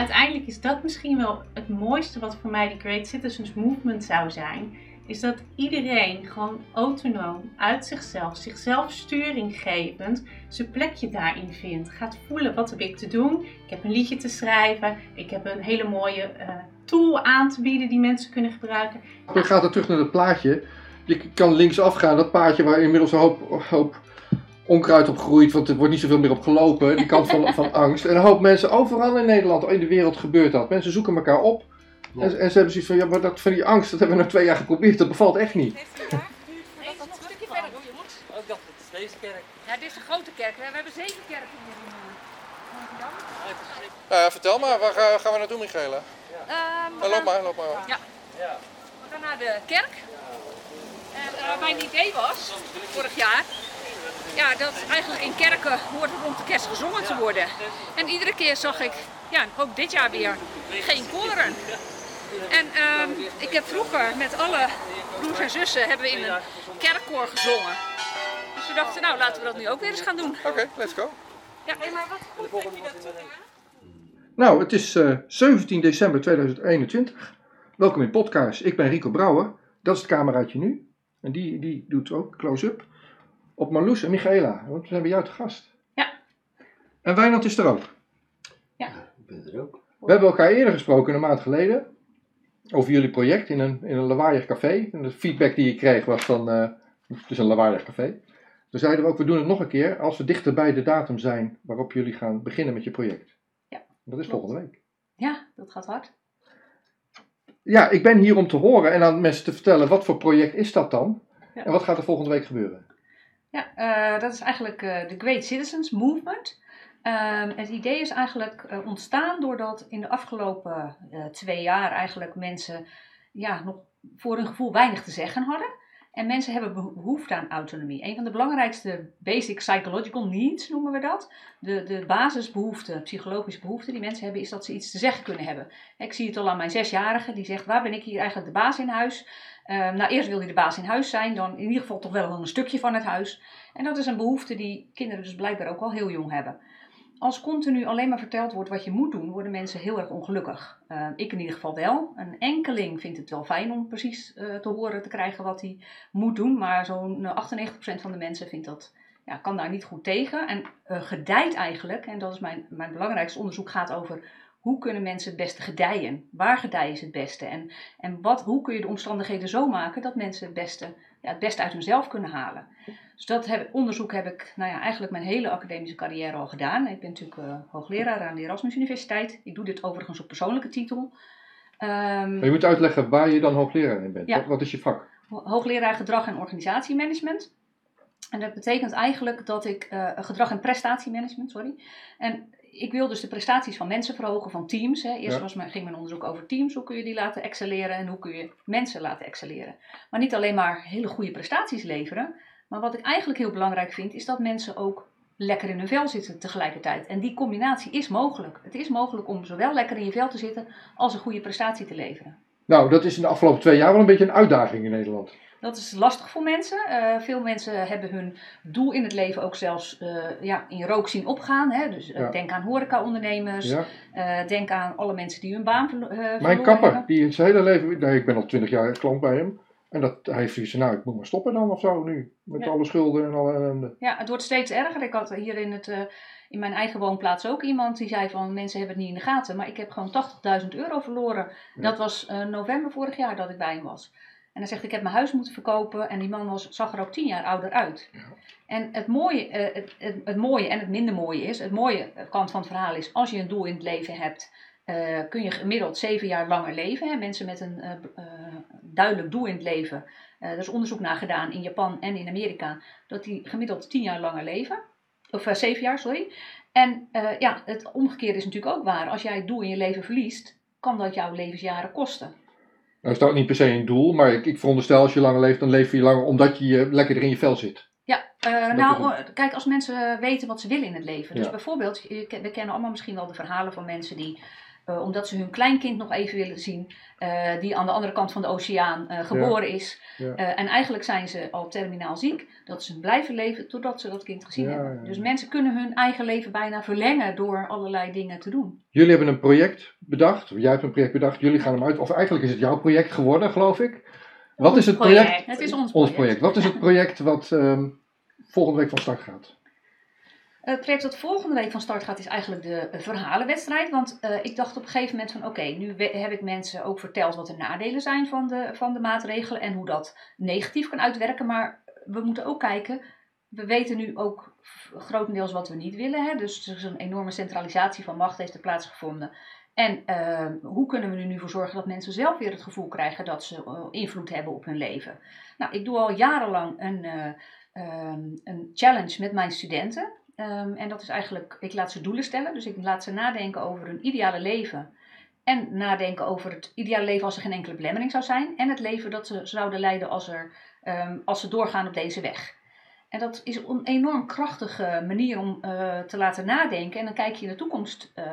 uiteindelijk is dat misschien wel het mooiste wat voor mij die Great Citizens Movement zou zijn. Is dat iedereen gewoon autonoom uit zichzelf, zichzelf sturing gevend, zijn plekje daarin vindt. Gaat voelen wat heb ik te doen. Ik heb een liedje te schrijven. Ik heb een hele mooie eh, tool aan te bieden die mensen kunnen gebruiken. Dan gaat het terug naar het plaatje. Je kan linksaf gaan, dat paadje waar inmiddels een hoop, hoop onkruid op groeit, want er wordt niet zoveel meer op gelopen, die kant van, van angst. En een hoop mensen, overal in Nederland, in de wereld gebeurt dat. Mensen zoeken elkaar op Ja. en, en ze hebben zoiets van, ja, maar dat van die angst, dat hebben we nou twee jaar geprobeerd, dat bevalt echt niet. Heeft dat nog een stukje verder jongens. Oh, ik dacht, het is deze kerk. Ja, dit is een grote kerk. We hebben zeven kerken hier in eh, Amsterdam. Ja, vertel maar, waar gaan we naartoe, Michele? Ehm, we, gaan, maar, loop maar. Ja. we gaan naar de kerk. En eh, mijn idee was, vorig jaar, ja, dat eigenlijk in kerken hoort rond de kerst gezongen te worden. En iedere keer zag ik, ja, ook dit jaar weer, geen koren. En ehm, ik heb vroeger met alle broers en zussen hebben we in een kerkkoor gezongen. Dus we dachten, nou laten we dat nu ook weer eens gaan doen. Oké, let's go. Ja, maar wat goed dat je dat doet. Nou, het is eh, 17 december 2021. Welkom in podcast. Ik ben Rico Brouwer. Dat is het cameraatje nu. En die, die doet ook close-up. Op Marloes en Michaela. Want we zijn bij jou te gast. Ja. En Wijnand is er ook. Ik ben er ook. We hebben elkaar eerder gesproken, een maand geleden. Over jullie project in een, in een lawaaiig café. En de feedback die ik kreeg was van... eh, het is een lawaaiig café. Toen zeiden we ook, we doen het nog een keer als we dichter bij de datum zijn waarop jullie gaan beginnen met je project. Ja, Dat is klopt. volgende week. Ja, dat gaat hard. Ja, ik ben hier om te horen en aan mensen te vertellen wat voor project is dat dan? Ja. En wat gaat er volgende week gebeuren? Ja, eh, dat is eigenlijk eh, de Great Citizens Movement. Ehm, het idee is eigenlijk eh, ontstaan doordat in de afgelopen twee jaar eigenlijk mensen ja, nog voor hun gevoel weinig te zeggen hadden. En mensen hebben beho- behoefte aan autonomie. Een van de belangrijkste basic psychological needs noemen we dat. De, de basisbehoeften, psychologische behoeften die mensen hebben, is dat ze iets te zeggen kunnen hebben. Ik zie het al aan mijn zesjarige, die zegt, waar ben ik hier eigenlijk de baas in huis? Ehm, nou, eerst wil hij de baas in huis zijn, dan in ieder geval toch wel een stukje van het huis. En dat is een behoefte die kinderen dus blijkbaar ook wel heel jong hebben. Als continu alleen maar verteld wordt wat je moet doen, worden mensen heel erg ongelukkig. Eh, ik in ieder geval wel. Een enkeling vindt het wel fijn om precies eh, te horen te krijgen wat hij moet doen. Maar zo'n eh, 98% van de mensen vindt dat, ja, kan daar niet goed tegen. En eh, gedijt eigenlijk, en dat is mijn, mijn belangrijkste onderzoek, gaat over hoe kunnen mensen het beste gedijen? Waar gedijen ze het beste? En, en wat, hoe kun je de omstandigheden zo maken dat mensen het beste, ja, het beste uit hunzelf kunnen halen? Dus dat heb, onderzoek heb ik nou ja, eigenlijk mijn hele academische carrière al gedaan. Ik ben natuurlijk eh, hoogleraar aan de Erasmus Universiteit. Ik doe dit overigens op persoonlijke titel. Ehm, Maar je moet uitleggen waar je dan hoogleraar in bent. Ja. Wat, wat is je vak? ho- hoogleraar gedrag en organisatiemanagement. En dat betekent eigenlijk dat ik eh, gedrag en prestatiemanagement, sorry. En ik wil dus de prestaties van mensen verhogen, van teams. Hè. Eerst Ja. was mijn, ging mijn onderzoek over teams. Hoe kun je die laten excelleren en hoe kun je mensen laten excelleren. Maar niet alleen maar hele goede prestaties leveren. Maar wat ik eigenlijk heel belangrijk vind, is dat mensen ook lekker in hun vel zitten tegelijkertijd. En die combinatie is mogelijk. Het is mogelijk om zowel lekker in je vel te zitten als een goede prestatie te leveren. Nou, dat is in de afgelopen twee jaar wel een beetje een uitdaging in Nederland. Dat is lastig voor mensen. Eh, veel mensen hebben hun doel in het leven ook zelfs eh, ja, in rook zien opgaan. Hè? Dus eh, Ja. denk aan horecaondernemers. Ja. denk aan alle mensen die hun baan verlo- verloren Mijn kapper, hebben. die zijn hele leven... Nee, ik ben al twintig jaar klant bij hem. En dat, hij heeft zoiets van, nou, ik moet maar stoppen dan of zo nu. Met Ja. alle schulden en alle ellende. Ja, het wordt steeds erger. Ik had hier in, het, in mijn eigen woonplaats ook iemand die zei van mensen hebben het niet in de gaten. Maar ik heb gewoon 80.000 euro verloren. Ja. Dat was november vorig jaar dat ik bij hem was. En hij zegt ik heb mijn huis moeten verkopen en die man was, zag er ook 10 jaar ouder uit. En het mooie, eh, het, het, het mooie en het minder mooie is, het mooie kant van het verhaal is als je een doel in het leven hebt. eh, kun je gemiddeld zeven jaar langer leven. Hè? Mensen met een eh, eh, duidelijk doel in het leven. eh, er is onderzoek naar gedaan in Japan en in Amerika dat die gemiddeld 10 jaar langer leven. Of eh, zeven jaar, sorry. En eh, ja, het omgekeerde is natuurlijk ook waar. Als jij het doel in je leven verliest, kan dat jouw levensjaren kosten. Nou is dat ook niet per se een doel, maar ik, ik veronderstel als je langer leeft, dan leef je langer omdat je eh, lekkerder in je vel zit. Ja, eh, nou, is oh, kijk, als mensen weten wat ze willen in het leven. Dus Ja. bijvoorbeeld, we kennen allemaal misschien wel de verhalen van mensen die eh, omdat ze hun kleinkind nog even willen zien, eh, die aan de andere kant van de oceaan eh, geboren is. Ja. En eigenlijk zijn ze al terminaal ziek, dat ze blijven leven totdat ze dat kind gezien Ja, hebben. Dus mensen kunnen hun eigen leven bijna verlengen door allerlei dingen te doen. Jullie hebben een project bedacht, of jij hebt een project bedacht, jullie gaan hem uit, of eigenlijk is het jouw project geworden, geloof ik. Wat is het project? Het is ons project. Ons project. Wat is het project wat ehm, volgende week van start gaat? Het project dat volgende week van start gaat is eigenlijk de eh, verhalenwedstrijd. Want eh, ik dacht op een gegeven moment van oké, nu heb ik mensen ook verteld wat de nadelen zijn van de, van de maatregelen en hoe dat negatief kan uitwerken. Maar we moeten ook kijken, we weten nu ook grotendeels wat we niet willen. Hè? Dus er is een enorme centralisatie van macht heeft plaatsgevonden. En eh, hoe kunnen we er nu voor zorgen dat mensen zelf weer het gevoel krijgen dat ze eh, invloed hebben op hun leven? Nou, ik doe al jarenlang een, eh, ehm, een challenge met mijn studenten. Ehm, en dat is eigenlijk, ik laat ze doelen stellen. Dus ik laat ze nadenken over hun ideale leven. En nadenken over het ideale leven als er geen enkele belemmering zou zijn. En het leven dat ze zouden leiden als, er, ehm, als ze doorgaan op deze weg. En dat is een enorm krachtige manier om eh, te laten nadenken. En dan kijk je in de toekomst eh,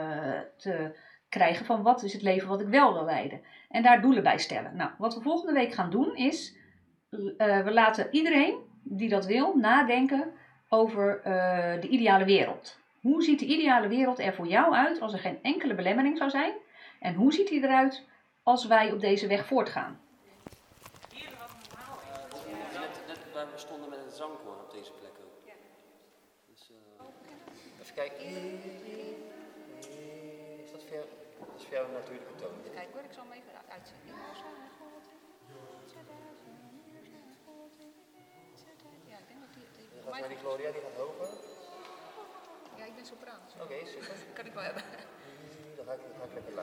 te krijgen van wat is het leven wat ik wel wil leiden. En daar doelen bij stellen. Nou, wat we volgende week gaan doen is, eh, we laten iedereen die dat wil nadenken over eh, de ideale wereld. Hoe ziet de ideale wereld er voor jou uit als er geen enkele belemmering zou zijn? En hoe ziet die eruit als wij op deze weg voortgaan? Net, net waar we stonden met het zangkoor op deze plek ook. Dus, eh, even kijken. Is dat voor jou, dat is voor jou een natuurlijke toon? Kijk hoor, ik zal hem even uitzetten. Maar die Gloria, die gaat hoger. ja, ik ben sopraan. Oké, super. Kan ik wel hebben. Dan ga ik, dan ga ik lekker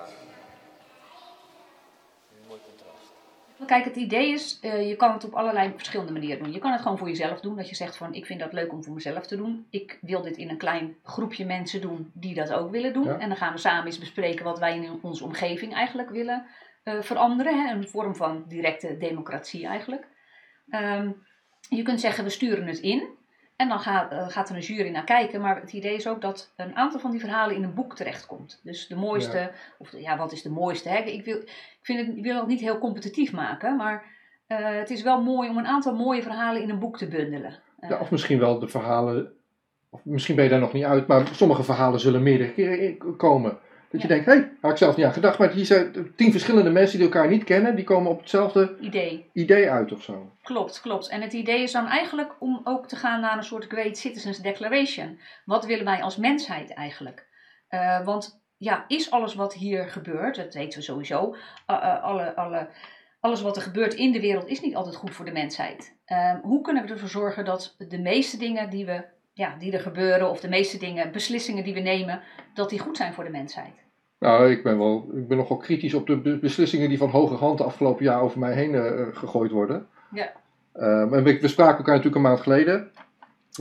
mooi contrast. Kijk, het idee is, eh, je kan het op allerlei verschillende manieren doen. Je kan het gewoon voor jezelf doen. Dat je zegt van, ik vind dat leuk om voor mezelf te doen. Ik wil dit in een klein groepje mensen doen die dat ook willen doen. Ja. En dan gaan we samen eens bespreken wat wij in onze omgeving eigenlijk willen eh, veranderen. Hè? Een vorm van directe democratie eigenlijk. Ehm, je kunt zeggen, we sturen het in. En dan gaat, eh, gaat er een jury naar kijken. Maar het idee is ook dat een aantal van die verhalen in een boek terechtkomt. Dus de mooiste, Ja. of de- ja, wat is de mooiste? Hè? Ik, wil, ik, vind het, ik wil het niet heel competitief maken, maar eh, het is wel mooi om een aantal mooie verhalen in een boek te bundelen. Eh, Ja, of misschien wel de verhalen, of misschien ben je daar nog niet uit, maar sommige verhalen zullen meerdere keren komen. Dat je denkt, hé, hey, had ik zelf niet aan gedacht, maar hier zijn tien verschillende mensen die elkaar niet kennen, die komen op hetzelfde idee. idee uit of zo. Klopt, klopt. En het idee is dan eigenlijk om ook te gaan naar een soort Great Citizens Declaration. Wat willen wij als mensheid eigenlijk? Eh, want ja, is alles wat hier gebeurt, dat weten we sowieso, eh, eh, alle, alle, alles wat er gebeurt in de wereld is niet altijd goed voor de mensheid. Eh, hoe kunnen we ervoor zorgen dat de meeste dingen die, we, ja, die er gebeuren, of de meeste dingen, beslissingen die we nemen, dat die goed zijn voor de mensheid? Nou, ik ben, wel, ik ben nogal kritisch op de be- beslissingen die van hoge hand de afgelopen jaar over mij heen eh, gegooid worden. Ja. Ehm, en we, we spraken elkaar natuurlijk een maand geleden.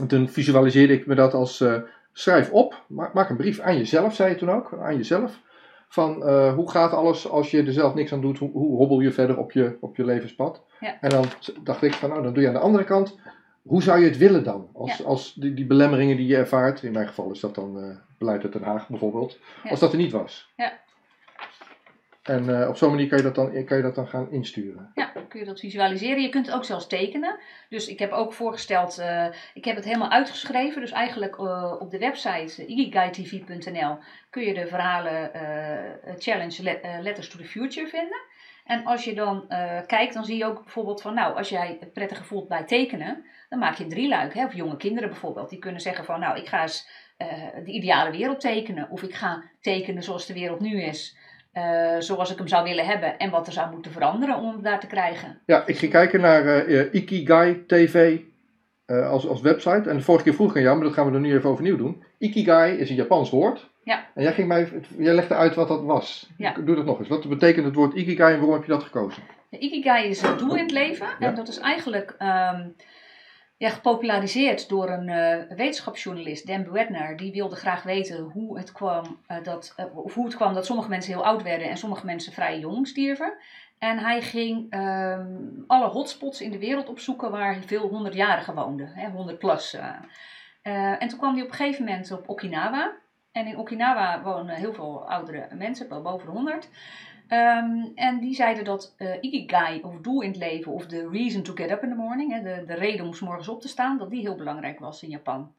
En toen visualiseerde ik me dat als eh, schrijf op, maak, maak een brief aan jezelf, zei je toen ook, aan jezelf. Van eh, hoe gaat alles als je er zelf niks aan doet, hoe, hoe hobbel je verder op je, op je levenspad. Ja. En dan dacht ik van, nou dan doe je aan de andere kant, hoe zou je het willen dan? Als, Ja. als die, die belemmeringen die je ervaart, in mijn geval is dat dan eh, beleid uit Den Haag bijvoorbeeld, Ja. als dat er niet was. Ja. En eh, op zo'n manier kan je, dat dan, kan je dat dan gaan insturen. Ja, dan kun je dat visualiseren. Je kunt het ook zelfs tekenen. Dus ik heb ook voorgesteld, eh, ik heb het helemaal uitgeschreven. Dus eigenlijk eh, op de website uh, igigaitv.nl kun je de verhalen challenge Le- Letters to the Future vinden. En als je dan kijkt, dan zie je ook bijvoorbeeld van, nou, als jij het prettig voelt bij tekenen, dan maak je een drieluik. Hè? Of jonge kinderen bijvoorbeeld, die kunnen zeggen van, nou, ik ga eens de ideale wereld tekenen. Of ik ga tekenen zoals de wereld nu is. eh, zoals ik hem zou willen hebben en wat er zou moeten veranderen om hem daar te krijgen. Ja, ik ging kijken naar eh, eh, Ikigai TV eh, als, als website. En de vorige keer vroeg ik aan jou, maar dat gaan we er nu even overnieuw doen. Ikigai is een Japans woord. Ja. En jij, ging mij, jij legde uit wat dat was. Ja. Doe dat nog eens. Wat betekent het woord Ikigai en waarom heb je dat gekozen? De Ikigai is het doel in het leven. Ja. En dat is eigenlijk ehm, ja, gepopulariseerd door een eh, wetenschapsjournalist, Dan Buettner. Die wilde graag weten hoe het, kwam, eh, dat, eh, hoe het kwam dat sommige mensen heel oud werden en sommige mensen vrij jong stierven. En hij ging ehm, alle hotspots in de wereld opzoeken waar veel honderdjarigen woonden, hè, 100 plus. en toen kwam hij op een gegeven moment op Okinawa. En in Okinawa wonen heel veel oudere mensen, wel boven de 100. Ehm, en die zeiden dat eh, ikigai, of doel in het leven, of de reason to get up in the morning, hè, de, de reden om s morgens op te staan, dat die heel belangrijk was in Japan.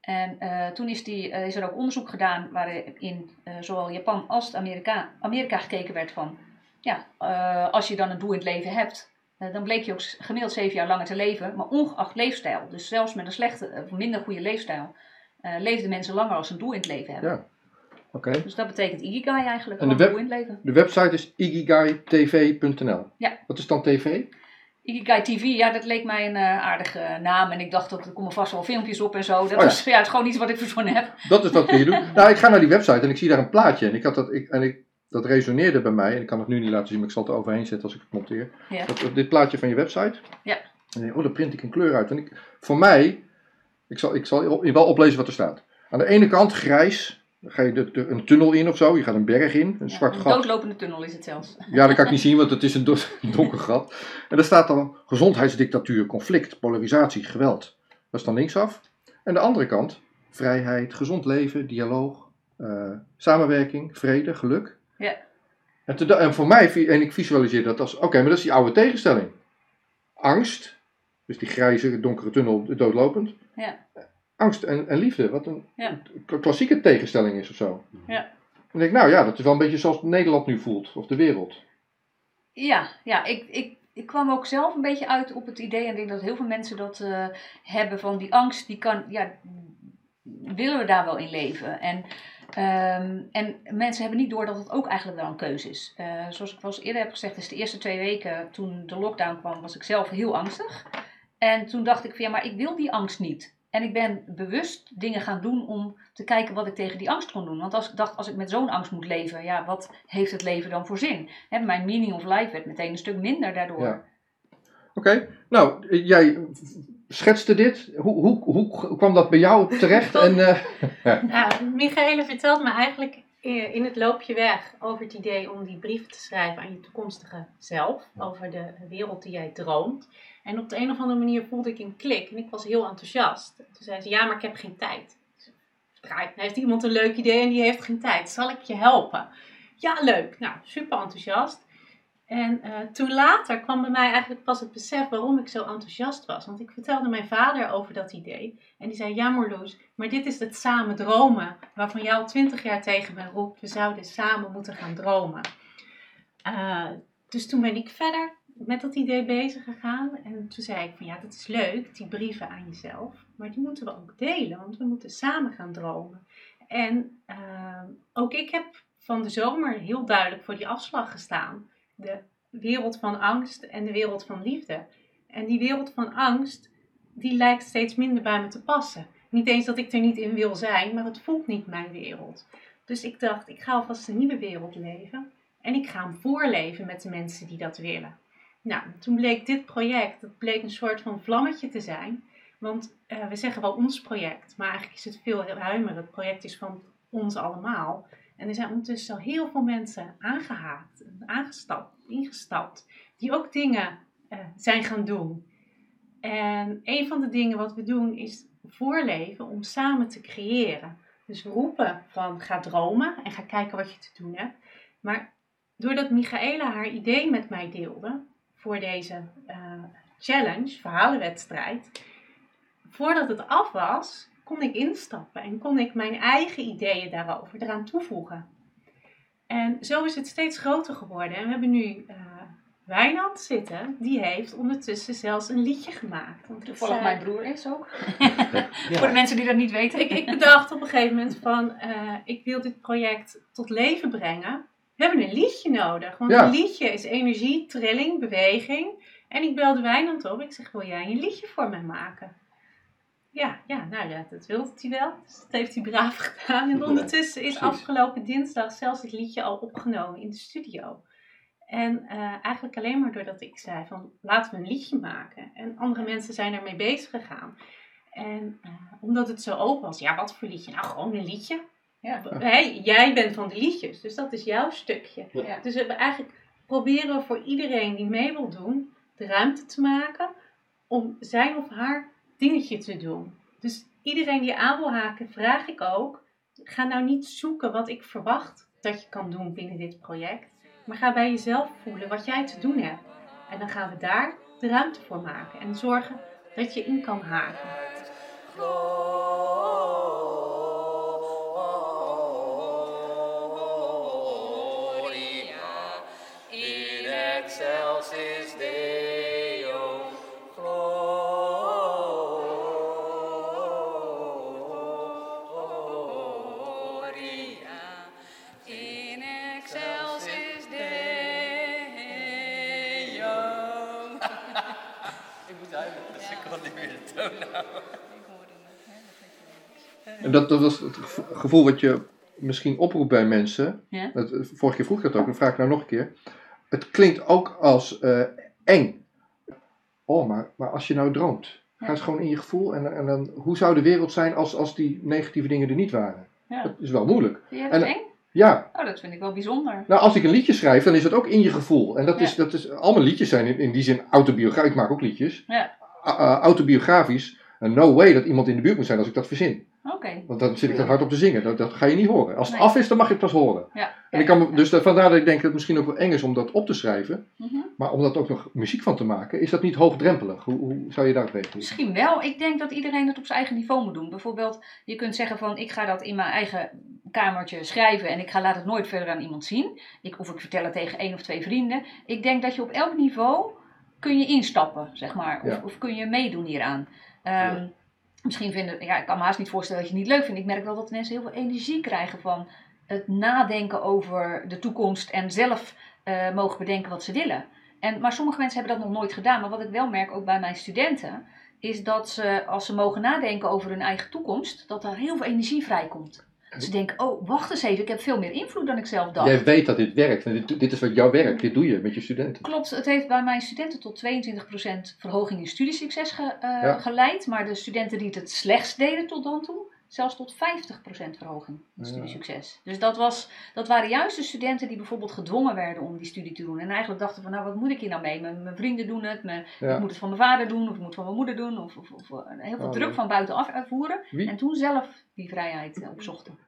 En eh, toen is, die, eh, is er ook onderzoek gedaan waarin zowel Japan als Amerika, gekeken werd van, ja, als je dan een doel in het leven hebt, dan bleek je ook gemiddeld zeven jaar langer te leven, maar ongeacht leefstijl. Dus zelfs met een slechte minder goede leefstijl, leefden mensen langer als ze een doel in het leven hebben. Ja. Oké. Dus dat betekent Ikigai eigenlijk, En de web- doel in het leven. De website is ikigaitv.nl. Ja. Wat is dan tv? Ikigai TV, ja, dat leek mij een eh, aardige naam. En ik dacht, dat er komen vast wel filmpjes op en zo. Dat Oh ja. is, ja, het is gewoon iets wat ik verzonnen heb. Dat is wat kun je doen. nou, ik ga naar die website en ik zie daar een plaatje. En, ik had dat, ik, en ik, dat resoneerde bij mij. En ik kan het nu niet laten zien, maar ik zal het er overheen zetten als ik het monteer. Ja. Dat, dat- dit plaatje van je website. Ja. En oh, daar print ik een kleur uit. En ik, voor mij, ik zal, ik zal wel oplezen wat er staat. Aan de ene kant grijs. Ga je de, de- een tunnel in of zo. Je gaat een berg in. Een Ja, zwart een gat. doodlopende tunnel is het zelfs. Ja, dat kan ik niet zien, want het is een do- donker gat. En daar staat dan gezondheidsdictatuur, conflict, polarisatie, geweld. Dat is dan linksaf. En de andere kant, vrijheid, gezond leven, dialoog, eh, samenwerking, vrede, geluk. Ja. En, te- en voor mij, en ik visualiseer dat als, oké, maar dat is die oude tegenstelling. Angst, dus die grijze, donkere tunnel, doodlopend. Ja. Angst en, en liefde, wat een Ja. klassieke tegenstelling is of zo. Ja. Dan denk ik, nou ja, dat is wel een beetje zoals Nederland nu voelt, of de wereld. Ja, ja ik, ik, ik kwam ook zelf een beetje uit op het idee. En ik denk dat heel veel mensen dat eh, hebben van die angst. Die kan, ja, willen we daar wel in leven? En, ehm, en mensen hebben niet door dat het ook eigenlijk wel een keuze is. Eh, zoals ik wel eens eerder heb gezegd, is de eerste twee weken toen de lockdown kwam, was ik zelf heel angstig. En toen dacht ik van ja, maar ik wil die angst niet. En ik ben bewust dingen gaan doen om te kijken wat ik tegen die angst kon doen. Want als ik dacht, als ik met zo'n angst moet leven, ja, wat heeft het leven dan voor zin? Hè, mijn meaning of life werd meteen een stuk minder daardoor. Ja. Oké, nou, jij schetste dit. Hoe, hoe, hoe kwam dat bij jou terecht? En, eh, Nou, Michaela vertelt me eigenlijk in het loopje weg over het idee om die brief te schrijven aan je toekomstige zelf. Over de wereld die jij droomt. En op de een of andere manier voelde ik een klik en ik was heel enthousiast. Toen zei ze, ja, maar ik heb geen tijd. Ik zei, "Draai, nou heeft iemand een leuk idee en die heeft geen tijd. Zal ik je helpen? Ja, leuk. Nou, super enthousiast. En eh, toen later kwam bij mij eigenlijk pas het besef waarom ik zo enthousiast was. Want ik vertelde mijn vader over dat idee. En die zei, ja Marloes, maar dit is het samen dromen. Waarvan jij al twintig jaar tegen me roept, we zouden samen moeten gaan dromen. Eh, dus toen ben ik verder met dat idee bezig gegaan. En toen zei ik van, ja dat is leuk, die brieven aan jezelf. Maar die moeten we ook delen, want we moeten samen gaan dromen. En eh, ook ik heb van de zomer heel duidelijk voor die afslag gestaan. De wereld van angst en de wereld van liefde. En die wereld van angst, die lijkt steeds minder bij me te passen. Niet eens dat ik er niet in wil zijn, maar het voelt niet mijn wereld. Dus ik dacht, ik ga alvast een nieuwe wereld leven. En ik ga hem voorleven met de mensen die dat willen. Nou, toen bleek dit project, dat bleek een soort van vlammetje te zijn. Want eh, we zeggen wel ons project, maar eigenlijk is het veel ruimer. Het project is van ons allemaal. En er zijn ondertussen al heel veel mensen aangehaakt, aangestapt, ingestapt, die ook dingen eh, zijn gaan doen. En een van de dingen wat we doen is voorleven om samen te creëren. Dus roepen van ga dromen en ga kijken wat je te doen hebt. Maar doordat Michaela haar idee met mij deelde voor deze eh, challenge, verhalenwedstrijd, voordat het af was, kon ik instappen en kon ik mijn eigen ideeën daarover eraan toevoegen. En zo is het steeds groter geworden. En we hebben nu eh Wijnand zitten, die heeft ondertussen zelfs een liedje gemaakt. Want ik Toevallig mijn broer is ook. Voor de mensen die dat niet weten. ik, ik bedacht op een gegeven moment van, eh, ik wil dit project tot leven brengen. We hebben een liedje nodig, want Ja. een liedje is energie, trilling, beweging. En ik belde Wijnand op, ik zeg, wil jij een liedje voor mij maken? Ja, ja, nou ja, dat wilde hij wel. Dus dat heeft hij braaf gedaan. En ondertussen is afgelopen dinsdag zelfs het liedje al opgenomen in de studio. En eh, eigenlijk alleen maar doordat ik zei van, laten we een liedje maken. En andere mensen zijn ermee bezig gegaan. En eh, omdat het zo open was, ja, wat voor liedje? Nou, gewoon een liedje. Ja. Jij bent van de liedjes, dus dat is jouw stukje. Ja. Dus we hebben eigenlijk proberen voor iedereen die mee wil doen, de ruimte te maken om zijn of haar dingetje te doen. Dus iedereen die aan wil haken, vraag ik ook, ga nou niet zoeken wat ik verwacht dat je kan doen binnen dit project. Maar ga bij jezelf voelen wat jij te doen hebt. En dan gaan we daar de ruimte voor maken. En zorgen dat je in kan haken. Excelsis Deo. Gloria in excelsis Deo. Ik moet huilen, dus ik kan niet meer de toon houden. En dat, dat was het gevo- gevoel wat je misschien oproept bij mensen. Ja. Dat, vorige keer vroeg ik dat ook, dan vraag ik nou nog een keer. Het klinkt ook als eh, eng. Oh, maar, maar als je nou droomt, ga eens gewoon in je gevoel. En, en dan, hoe zou de wereld zijn als, als die negatieve dingen er niet waren? Ja. Dat is wel moeilijk. Vind jij dat En- eng? Ja, Oh, dat vind ik wel bijzonder. nou als ik een liedje schrijf, dan is dat ook in je gevoel. En dat is, Ja. dat is, allemaal liedjes zijn in, in die zin autobiografisch. Ik maak ook liedjes. Ja. Autobiografisch. No way dat iemand in de buurt moet zijn als ik dat verzin. Oké. Want dan zit ik er hard op te zingen. Dat, dat ga je niet horen. Als het Nee. af is, dan mag je het pas horen. Ja. En ik kan, dus dat- vandaar dat ik denk dat het misschien ook wel eng is om dat op te schrijven. Mhm. Maar om dat ook nog muziek van te maken, is dat niet hoogdrempelig? Hoe, hoe zou je daarop reageren? Misschien wel. Ik denk dat iedereen het op zijn eigen niveau moet doen. Bijvoorbeeld, je kunt zeggen van ik ga dat in mijn eigen kamertje schrijven en ik ga laat het nooit verder aan iemand zien. Ik, of ik vertel het tegen één of twee vrienden. Ik denk dat je op elk niveau kun je instappen, zeg maar. Of, Ja. of kun je meedoen hieraan. Ehm, Misschien vinden, ja, ik kan me haast niet voorstellen dat je het niet leuk vindt. Ik merk wel dat mensen heel veel energie krijgen van het nadenken over de toekomst en zelf eh, mogen bedenken wat ze willen. En, maar sommige mensen hebben dat nog nooit gedaan. Maar wat ik wel merk, ook bij mijn studenten, is dat ze, als ze mogen nadenken over hun eigen toekomst, dat er heel veel energie vrijkomt. Dat ze denken, oh, wacht eens even, ik heb veel meer invloed dan ik zelf dacht. Jij weet dat dit werkt. En dit, dit is wat jouw werk. Dit doe je met je studenten. Klopt, het heeft bij mijn studenten tot 22% verhoging in studiesucces ge- eh, Ja. geleid. Maar de studenten die het het slechtst deden tot dan toe, zelfs tot 50% verhoging in studiesucces. Dus dat, was, dat waren juist de studenten die bijvoorbeeld gedwongen werden om die studie te doen. En eigenlijk dachten van, nou wat moet ik hier nou mee? Mijn, mijn vrienden doen het, mijn, Ja. ik moet het van mijn vader doen, of ik moet het van mijn moeder doen. Of, of, of eh, heel veel Oh, druk van buitenaf. Wie? En toen zelf die vrijheid eh, opzochten.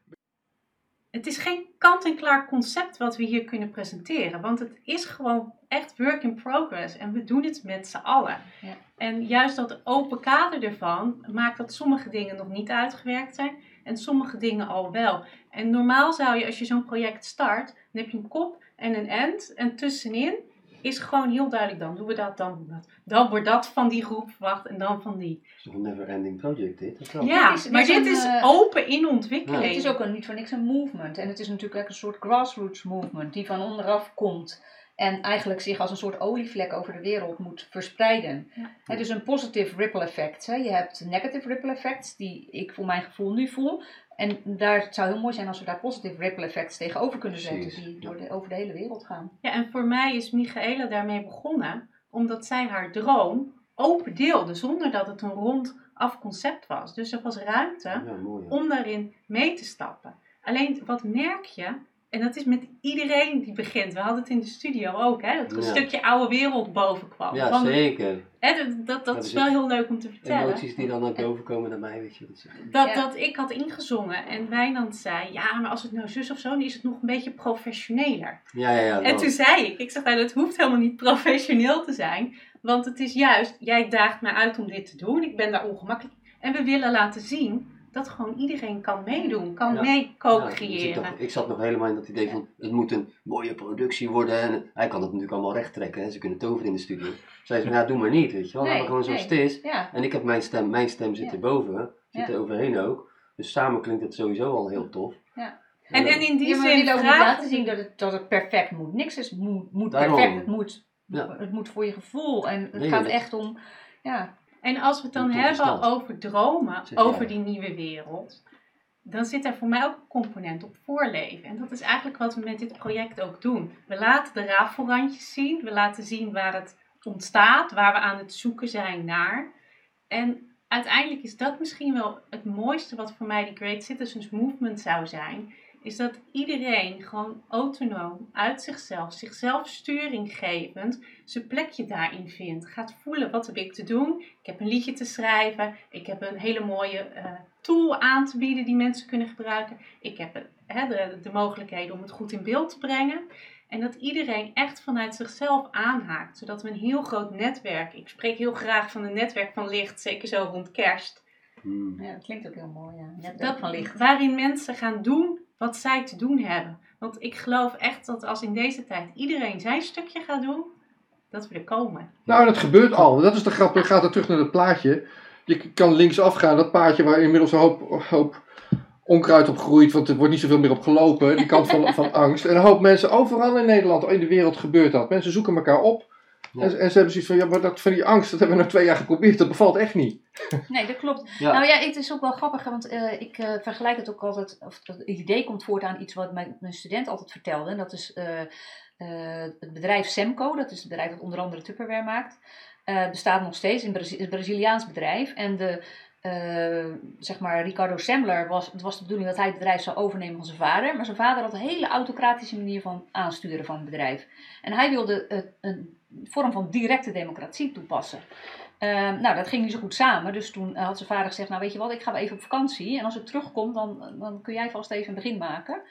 Het is geen kant-en-klaar concept wat we hier kunnen presenteren. Want het is gewoon echt work in progress. En we doen het met z'n allen. Ja. En juist dat open kader ervan maakt dat sommige dingen nog niet uitgewerkt zijn. En sommige dingen al wel. En normaal zou je, als je zo'n project start, dan heb je een kop en een end. En tussenin is gewoon heel duidelijk, dan doen we dat, dan doen we dat. Dan wordt dat van die groep verwacht en dan van die. Het is toch een never-ending project dit? Of? Ja, Dit is maar dit een, is eh, open in ontwikkeling. Het is ook een, niet voor niks een movement. En het is natuurlijk ook een soort grassroots movement die van onderaf komt. En eigenlijk zich als een soort olievlek over de wereld moet verspreiden. Ja. Het is een positive ripple effect. Hè. Je hebt negative ripple effects, die ik voor mijn gevoel nu voel. En daar, het zou heel mooi zijn als we daar positive ripple effects tegenover kunnen zetten. Precies, Die door de, over de hele wereld gaan. Ja, en voor mij is Michaela daarmee begonnen omdat zij haar droom open deelde, zonder dat het een rondaf concept was. Dus er was ruimte Ja, mooi. ja. om daarin mee te stappen. Alleen wat merk je, en dat is met iedereen die begint, we hadden het in de studio ook, hè, dat er een Ja. stukje oude wereld boven kwam. Ja, Van- zeker. hè, dat dat, dat is wel heel leuk om te vertellen. Emoties die dan naar boven komen naar mij, weet je. Echt- Dat, Ja. dat ik had ingezongen en Wijnand zei, ja, maar als het nou zus of zo, dan is het nog een beetje professioneler. Ja, ja, ja. En toen zei ik, ik zeg nou, dat hoeft helemaal niet professioneel te zijn. Want het is juist, jij daagt mij uit om dit te doen. Ik ben daar ongemakkelijk. En we willen laten zien dat gewoon iedereen kan meedoen. Kan Ja. mee Ja, co-creëren. ik, zat nog helemaal in dat idee van, het moet een mooie productie worden. En hij kan het natuurlijk allemaal recht trekken. Hè. Ze kunnen toveren in de studio. Zij zei, nou doe maar niet, weet je wel. Laat Nee, maar gewoon zoals nee. het is. Ja, En ik heb mijn stem, mijn stem zit Ja. erboven. Zit Ja. er overheen ook. Dus samen klinkt het sowieso al heel tof. Ja. en, en in die Ja, maar we zin willen ook laten zien dat het, dat het perfect moet. Niks is moet, moet perfect. Het moet, Ja. het moet voor je gevoel. En het Nee, gaat echt om... Ja, En als we het dan hebben over dromen, over die nieuwe wereld, dan zit er voor mij ook een component op voorleven. En dat is eigenlijk wat we met dit project ook doen. We laten de rafelrandjes zien, we laten zien waar het ontstaat, waar we aan het zoeken zijn naar. En uiteindelijk is dat misschien wel het mooiste wat voor mij die Great Citizens Movement zou zijn, is dat iedereen gewoon autonoom uit zichzelf, zichzelf sturinggevend, zijn plekje daarin vindt. Gaat voelen wat heb ik te doen. Ik heb een liedje te schrijven. Ik heb een hele mooie eh, tool aan te bieden die mensen kunnen gebruiken. Ik heb de, de mogelijkheden om het goed in beeld te brengen. En dat iedereen echt vanuit zichzelf aanhaakt, zodat we een heel groot netwerk. Ik spreek heel graag van een netwerk van licht, zeker zo rond kerst. Hmm. Ja, dat klinkt ook heel mooi. Ja. Netwerk Dat, van licht. waarin mensen gaan doen wat zij te doen hebben. Want ik geloof echt dat als in deze tijd iedereen zijn stukje gaat doen, dat we er komen. Nou, dat gebeurt al. Dat is de grap. Dan gaat het terug naar het plaatje. Je kan linksaf gaan, dat paadje waar inmiddels een hoop, hoop onkruid op groeit, want er wordt niet zoveel meer op gelopen. Die kant van, van angst. En een hoop mensen overal in Nederland, in de wereld gebeurt dat. Mensen zoeken elkaar op. En, en ze hebben zoiets van, ja, maar dat van die angst, dat hebben we nou twee jaar geprobeerd. Dat bevalt echt niet. Nee, dat klopt. Ja. Nou ja, het is ook wel grappig, want eh, ik eh, vergelijk het ook altijd, of het idee komt voort aan iets wat mijn, mijn student altijd vertelde. En dat is eh, eh, het bedrijf Semco, dat is het bedrijf dat onder andere Tupperware maakt. Eh, bestaat nog steeds, een, Brazi- een Braziliaans bedrijf. En de, eh, zeg maar, Ricardo Semler, was, het was de bedoeling dat hij het bedrijf zou overnemen van zijn vader. Maar zijn vader had een hele autocratische manier van aansturen van het bedrijf. En hij wilde eh, een vorm van directe democratie toepassen. Ehm, nou, dat ging niet zo goed samen. Dus toen had zijn vader gezegd, nou weet je wat, ik ga wel even op vakantie. En als ik terugkom, dan, dan kun jij vast even een begin maken.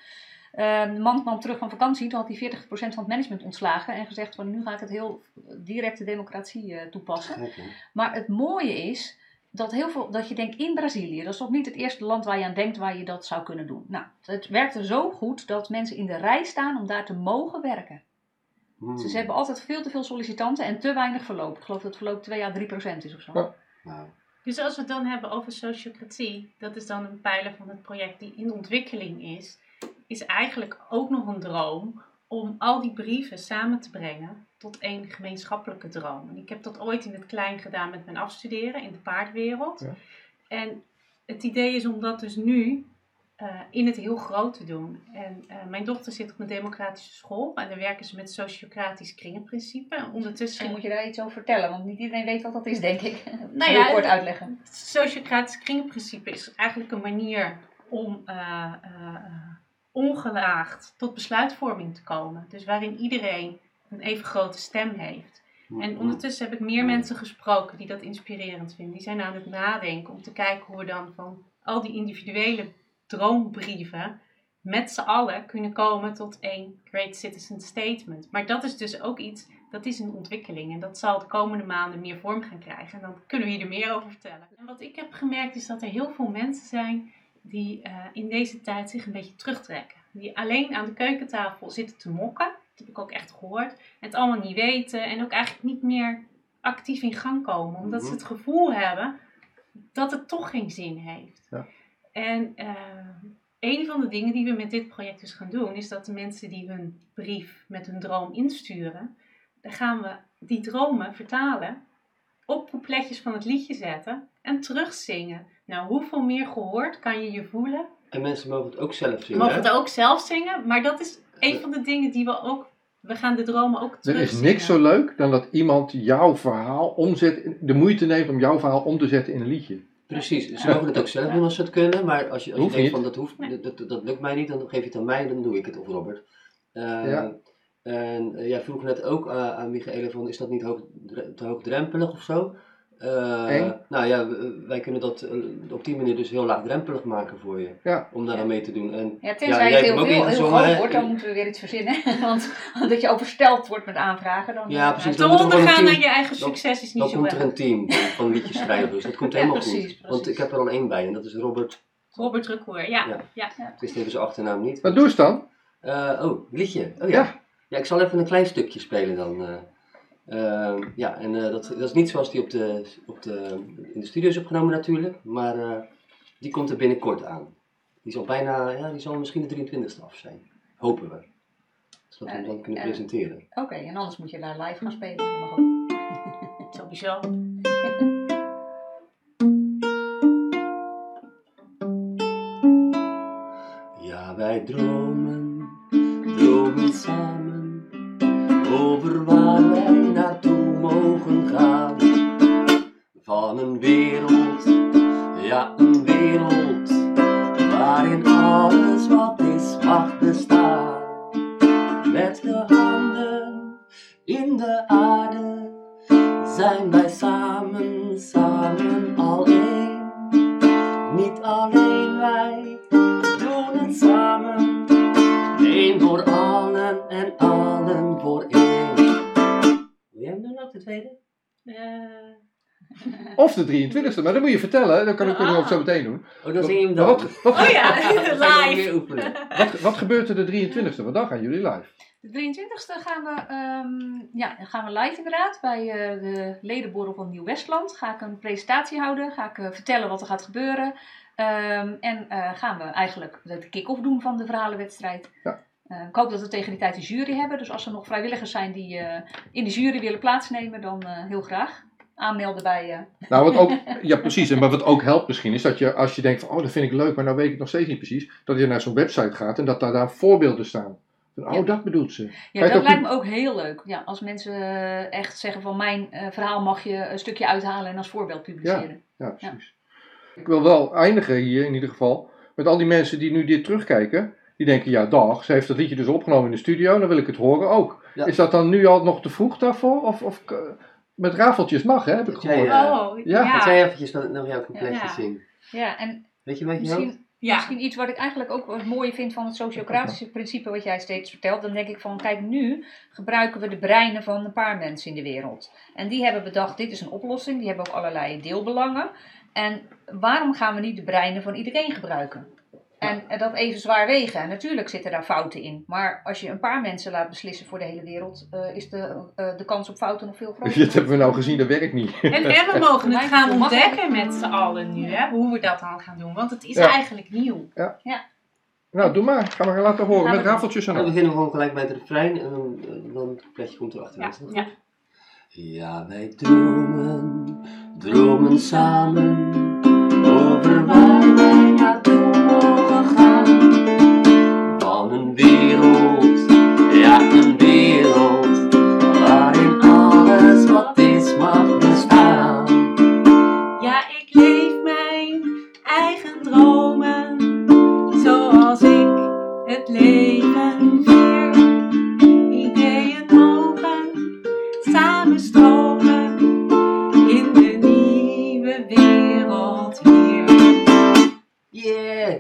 Ehm, de man kwam terug van vakantie, toen had hij 40% van het management ontslagen. En gezegd van, nu ga ik het heel directe democratie eh, toepassen. Maar het mooie is dat, heel veel, dat je denkt in Brazilië, dat is toch niet het eerste land waar je aan denkt waar je dat zou kunnen doen. Nou, het werkte zo goed dat mensen in de rij staan om daar te mogen werken. Hmm. Dus ze hebben altijd veel te veel sollicitanten en te weinig verloop. Ik geloof dat het verloop 2 à 3 procent is of zo. Ja. Nou, Dus als we het dan hebben over sociocratie, dat is dan een pijler van het project die in ontwikkeling is, is eigenlijk ook nog een droom om al die brieven samen te brengen tot één gemeenschappelijke droom. En ik heb dat ooit in het klein gedaan met mijn afstuderen in de paardwereld. Ja. En het idee is om dat dus nu eh, in het heel groot te doen. En eh, mijn dochter zit op een democratische school en daar werken ze met sociocratisch kringenprincipe. En ondertussen Misschien moet je daar iets over vertellen, want niet iedereen weet wat dat is, denk ik. Nou ja, kort uitleggen. Het sociocratisch kringprincipe is eigenlijk een manier om eh, eh, ongeaagd tot besluitvorming te komen. Dus waarin iedereen een even grote stem heeft. En ondertussen heb ik meer mensen gesproken die dat inspirerend vinden. Die zijn aan het nadenken om te kijken hoe we dan van al die individuele droombrieven met z'n allen kunnen komen tot één Great Citizen Statement. Maar dat is dus ook iets, dat is een ontwikkeling en dat zal de komende maanden meer vorm gaan krijgen. En dan kunnen we hier er meer over vertellen. En wat ik heb gemerkt is dat er heel veel mensen zijn die eh, in deze tijd zich een beetje terugtrekken. Die alleen aan de keukentafel zitten te mokken. Dat heb ik ook echt gehoord. En het allemaal niet weten en ook eigenlijk niet meer actief in gang komen. Omdat ze Mhm. het gevoel hebben dat het toch geen zin heeft. Ja. En eh, een van de dingen die we met dit project dus gaan doen, is dat de mensen die hun brief met hun droom insturen, dan gaan we die dromen vertalen, op coupletjes van het liedje zetten en terugzingen. Nou, hoeveel meer gehoord kan je je voelen? En mensen mogen het ook zelf zingen. mogen het ook zelf zingen, maar dat is een van de dingen die we ook, we gaan de dromen ook Er terugzingen. is niks zo leuk dan dat iemand jouw verhaal omzet, de moeite neemt om jouw verhaal om te zetten in een liedje. Precies, ze mogen het ook zelf doen als ze het kunnen, maar als je, als je denkt niet. van dat, hoeft, dat, dat, dat lukt mij niet, dan geef je het aan mij en dan doe ik het, of Robert. Eh, Ja. En eh, jij vroeg net ook eh, aan Michaela van, is dat niet hoog, te hoogdrempelig of zo? Eh, nou ja, wij kunnen dat eh, op die manier dus heel laagdrempelig maken voor je, Ja. om daar aan mee te doen. En, Ja, tenzij Ja, het jij heel, veel, heel groot wordt, dan moeten we weer iets verzinnen. Want dat je oversteld wordt met aanvragen. Dan, Ja, eh, precies. Te Dan er ondergaan aan je eigen dan- succes is niet dan zo komt er een team van liedjes schrijvers, dat komt Ja, helemaal precies, goed. Want ik heb er al één bij en dat is Robert, Robert Rukkoer, ja. Ja. ja. ik wist even zijn achternaam niet. Maar doe eens dan. Eh, oh, liedje. Oh ja. Ja. ja. ik zal even een klein stukje spelen dan. eh. Ehm, ja, en eh, dat, dat is niet zoals die op de, op de, in de studio is opgenomen natuurlijk, maar eh, die komt er binnenkort aan. Die zal bijna, ja, die zal misschien de 23e af zijn. Hopen we. Zodat we hem dan kunnen Eh, eh. presenteren. Oké, en anders moet je daar live gaan spelen. Sowieso. Ja, wij dromen, dromen samen over waar wij naartoe mogen gaan. Van een wereld, ja, de 23e, maar dat moet je vertellen. Dan kan ik het Ah. ook zo meteen doen. Oh, dan zing je hem dan. wat, wat, oh ja, live. wat, wat gebeurt er de 23e? Want dan gaan jullie live. De 23e gaan we, ehm, ja, dan gaan we live inderdaad bij eh, de ledenborrel van Nieuw-Westland. Ga ik een presentatie houden, ga ik eh, vertellen wat er gaat gebeuren. Ehm, en eh, gaan we eigenlijk de kick-off doen van de verhalenwedstrijd. Ja. Eh, ik hoop dat we tegen die tijd een jury hebben. Dus als er nog vrijwilligers zijn die eh, in de jury willen plaatsnemen, dan eh, heel graag. Aanmelden bij... eh, Nou, wat ook, ja precies. En maar wat ook helpt misschien is dat je, als je denkt van, oh dat vind ik leuk, maar nou weet ik het nog steeds niet precies. Dat je naar zo'n website gaat en dat daar, daar voorbeelden staan. Van, oh, Ja. dat bedoelt ze. Je Ja, dat lijkt me ook heel leuk. Ja, als mensen eh, echt zeggen van mijn eh, verhaal mag je een stukje uithalen en als voorbeeld publiceren. Ja, precies. Ik wil wel eindigen hier in ieder geval met al die mensen die nu dit terugkijken. Die denken, ja dag, ze heeft dat liedje dus opgenomen in de studio, dan wil ik het horen ook. Ja. Is dat dan nu al nog te vroeg daarvoor? Of, of met rafeltjes mag, hè, heb ik Dat gehoord. eh, Oh, Ja. ja. Dat jij eventjes nog nog jouw complexje Ja. zingt. Ja, en Weet je wat je misschien, Ja. misschien iets wat ik eigenlijk ook wat mooi vind van het sociocratische principe wat jij steeds vertelt. Dan denk ik van, kijk nu gebruiken we de breinen van een paar mensen in de wereld. En die hebben bedacht, dit is een oplossing. Die hebben ook allerlei deelbelangen. En waarom gaan we niet de breinen van iedereen gebruiken? En en dat even zwaar wegen. En natuurlijk zitten daar fouten in. Maar als je een paar mensen laat beslissen voor de hele wereld, eh, is de, eh, de kans op fouten nog veel groter. Dit hebben we nou gezien, dat werkt niet. En, en we mogen het gaan ontdekken met z'n allen nu, hè, hoe we dat dan gaan doen. Want het is Ja. eigenlijk nieuw. Nou, doe maar. Ga maar laten horen met we rafeltjes en Dan al. beginnen we gewoon gelijk bij het refrein en dan, eh, dan het plekje komt erachter. Ja, dat ja. Ja, wij dromen, dromen samen over waar wij naartoe vier. Ideeën mogen samenstromen in de nieuwe wereld hier. Yeah!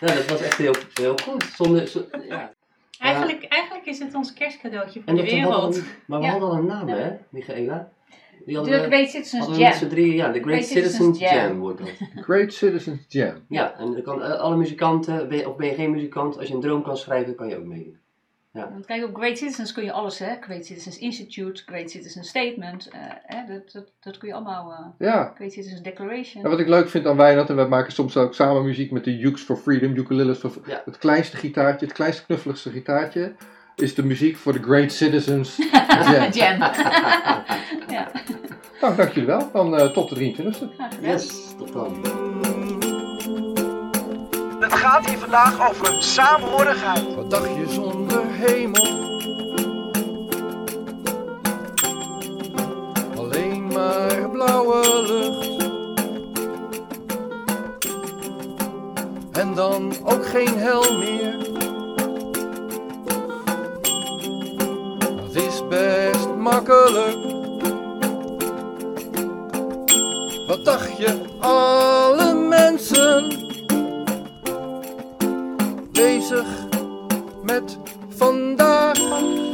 Nou, dat was echt heel, heel goed. Zonder, zo- ja. Eigenlijk, eigenlijk is het ons kerstcadeautje voor En de wereld. een- maar we Ja. hadden al een naam, hè, Michaela? Die hadden De Great Citizens met Jam. drieën, ja, de Great Citizens Jam. wordt dat. Great Citizens Jam. Ja, en dan kan eh, alle muzikanten, ben je, of ben je geen muzikant, als je een droom kan schrijven, kan je ook meedoen. Want kijk, op Great Citizens kun je alles, hè. Great Citizens Institute, Great Citizens Statement. eh, hè, dat, dat, dat kun je allemaal... eh, Ja. Great Citizens Declaration. En wat ik leuk vind aan Wijnand, en we maken soms ook samen muziek met de Ukes for Freedom, ukuleles for Ja. Het kleinste gitaartje, het kleinste knuffeligste gitaartje, is de muziek voor de Great Citizens Jam. Jam. ja. Nou, dank jullie wel. Dan eh, tot de 23e. Yes, tot dan. Het gaat hier vandaag over saamhorigheid. Wat dacht je zonder hemel? Alleen maar blauwe lucht. En dan ook geen hel meer. Best makkelijk. Wat dacht je, alle mensen bezig met vandaag.